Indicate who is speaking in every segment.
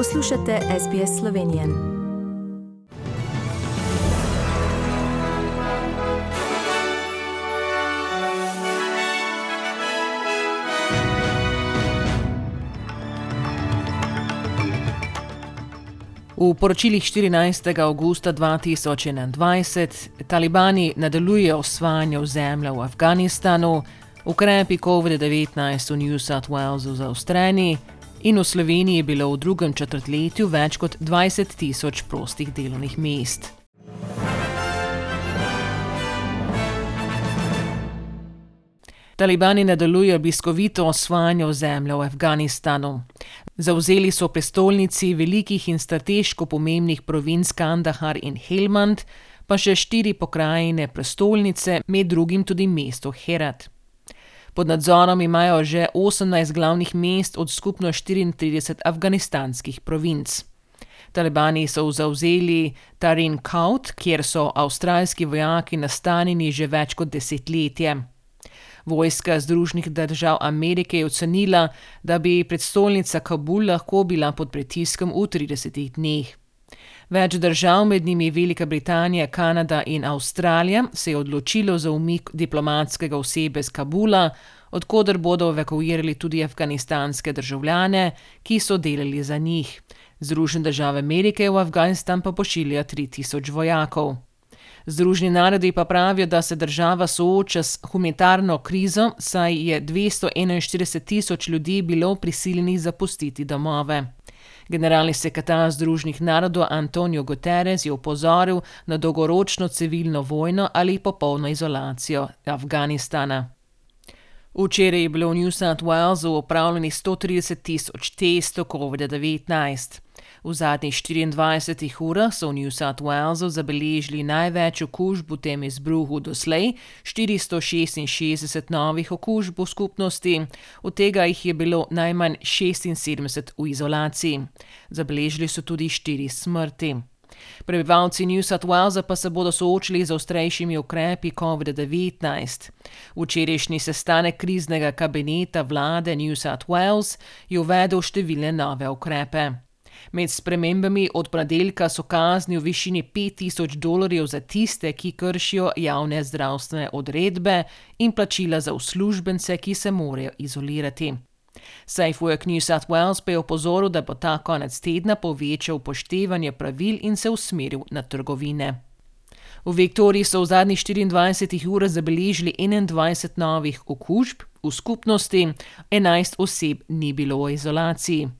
Speaker 1: Poslušate SBS Slovenije. V poročilih 14. augusta 2021 talibani nadaljujejo osvajanje ozemlja v Afganistanu, ukrepi COVID-19 v New South Walesu zaostreni in v Sloveniji je bilo v drugem četrtletju več kot 20 tisoč prostih delovnih mest. Talibani nadaljujejo bliskovito osvajanje ozemlja v Afganistanu. Zauzeli so prestolnici velikih in strateško pomembnih provinc Kandahar in Helmand, pa še štiri pokrajine prestolnice, med drugim tudi mesto Herat. Pod nadzorom imajo že 18 glavnih mest od skupno 34 afganistanskih provinc. Talibani so zauzeli Tarin Kaut, kjer so avstralski vojaki nastanjeni že več kot desetletje. Vojska Združenih držav Amerike je ocenila, da bi predstolnica Kabul lahko bila pod pritiskom v 30 dneh. Več držav, med njimi Velika Britanija, Kanada in Avstralija, se je odločilo za umik diplomatskega osebe z Kabula, odkuder bodo evakuirali tudi afganistanske državljane, ki so delali za njih. Združene države Amerike v Afganistan pa pošilja 3000 vojakov. Združeni narodi pa pravijo, da se država sooča s humanitarno krizo, saj je 241 tisoč ljudi bilo prisiljenih zapustiti domove. Generalni sekretar Združenih narodov Antonijo Guterres je opozoril na dolgoročno civilno vojno ali popolno izolacijo Afganistana. Včeraj je bilo v New South Walesu opravljenih 130 tisoč testov COVID-19. V zadnjih 24 urah so v New South Walesu zabeležili največ okužb v tem izbruhu doslej, 466 novih okužb v skupnosti, od tega jih je bilo najmanj 76 v izolaciji. Zabeležili so tudi 4 smrti. Prebivalci New South Walesa pa se bodo soočili z ostrejšimi ukrepi COVID-19. Včerajšnji sestanek kriznega kabineta vlade New South Wales je uvedel številne nove ukrepe. Med spremembami od ponedeljka so kazni v višini 5000 dolarjev za tiste, ki kršijo javne zdravstvene odredbe, in plačila za uslužbence, ki se morajo izolirati. SafeWork New South Wales pa je opozoril, da bo ta konec tedna povečal upoštevanje pravil in se usmeril na trgovine. V Viktoriji so v zadnjih 24 urah zabeležili 21 novih okužb, v skupnosti 11 oseb ni bilo v izolaciji.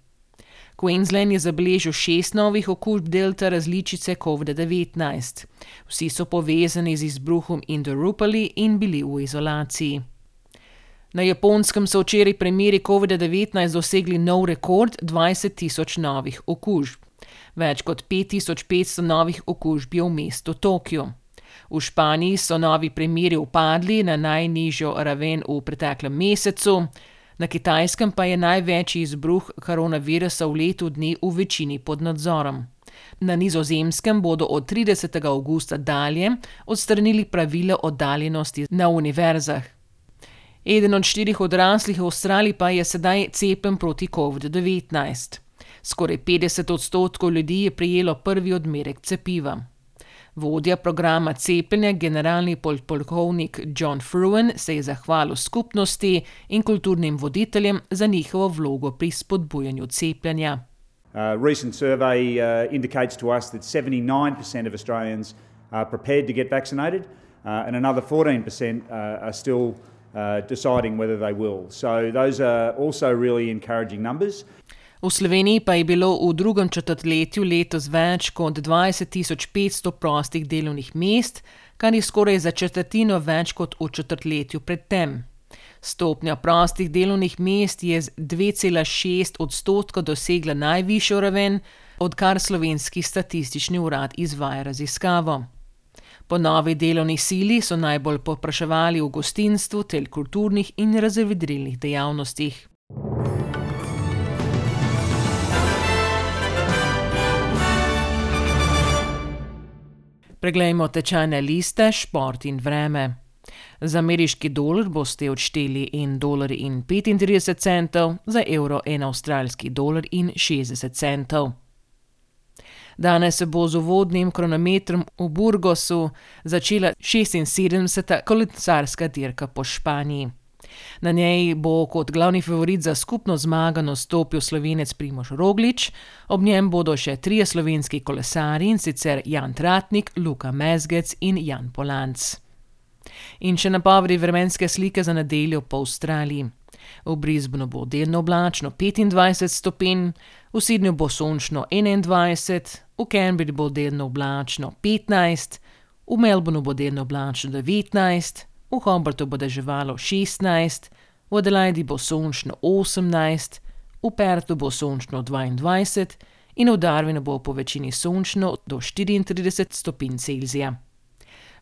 Speaker 1: Queensland je zabeležil šest novih okužb delta različice COVID-19. Vsi so povezani z izbruhom Indorupali in bili v izolaciji. Na japonskem so včeraj primeri COVID-19 dosegli nov rekord 20 tisoč novih okužb. Več kot 5500 novih okužb je v mestu Tokio. V Španiji so novi primeri upadli na najnižjo raven v preteklem mesecu, na kitajskem pa je največji izbruh koronavirusa v letu dni v večini pod nadzorom. Na nizozemskem bodo od 30. avgusta dalje odstranili pravila oddaljenosti na univerzah. Eden od štirih odraslih v Avstraliji pa je sedaj cepljen proti COVID-19. Skoraj 50 odstotkov ljudi je prijelo prvi odmerek cepiva. Vodja programa cepljenja, generalni polkovnik John Fruin, se je zahvalil skupnosti in kulturnim voditeljem za njihovo vlogo pri spodbujanju cepljenja.
Speaker 2: Uh, recent survey uh, indicates to us that 79% of Australians are prepared to get vaccinated, uh, and another 14% uh, are still uh, deciding whether they will. So, those are also really encouraging numbers.
Speaker 1: V Sloveniji pa je bilo v drugem četrtletju letos več kot 20.500 prostih delovnih mest, kar je skoraj za četrtino več kot v četrtletju predtem. Stopnja prostih delovnih mest je z 2,6 odstotka dosegla najvišjo raven, odkar slovenski statistični urad izvaja raziskavo. Po novi delovni sili so najbolj popraševali v gostinstvu, tel kulturnih in razvedrilnih dejavnostih. Preglejmo tečajne liste, šport in vreme. Za ameriški dolar boste odšteli 1,35 dolarja, za evro 1 avstralski dolar in 60 centov. Danes se bo z uvodnim kronometrom v Burgosu začela 76. kolesarska dirka po Španiji. Na njej bo kot glavni favorit za skupno zmago nastopil slovenec Primož Roglič, ob njem bodo še trije slovenski kolesarji, in sicer Jan Tratnik, Luka Mezgec in Jan Polanc. In še napovedi vremenske slike za nedeljo po Avstraliji. V Brisbaneu bo delno oblačno petindvajset stopinj, v Sydneyju bo sončno enaindvajset, v Canberri bo delno oblačno petnajst, v Melbournu bo delno oblačno devetnajst, v Hobartu bo deževalo šestnajst, v Adelaidi bo sončno osemnajst, v Perthu bo sončno dvaindvajset in v Darwinu bo povečini sončno do štiriintrideset stopinj Celzija.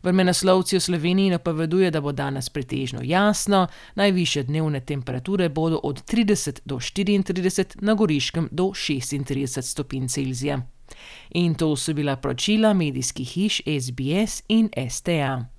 Speaker 1: Vremenoslovci v Sloveniji napovedujejo, da bo danes pretežno jasno, najvišje dnevne temperature bodo od trideset do štiriintrideset, na Goriškem do šestintrideset stopinj Celzija. In to so bila poročila medijskih hiš SBS in STA.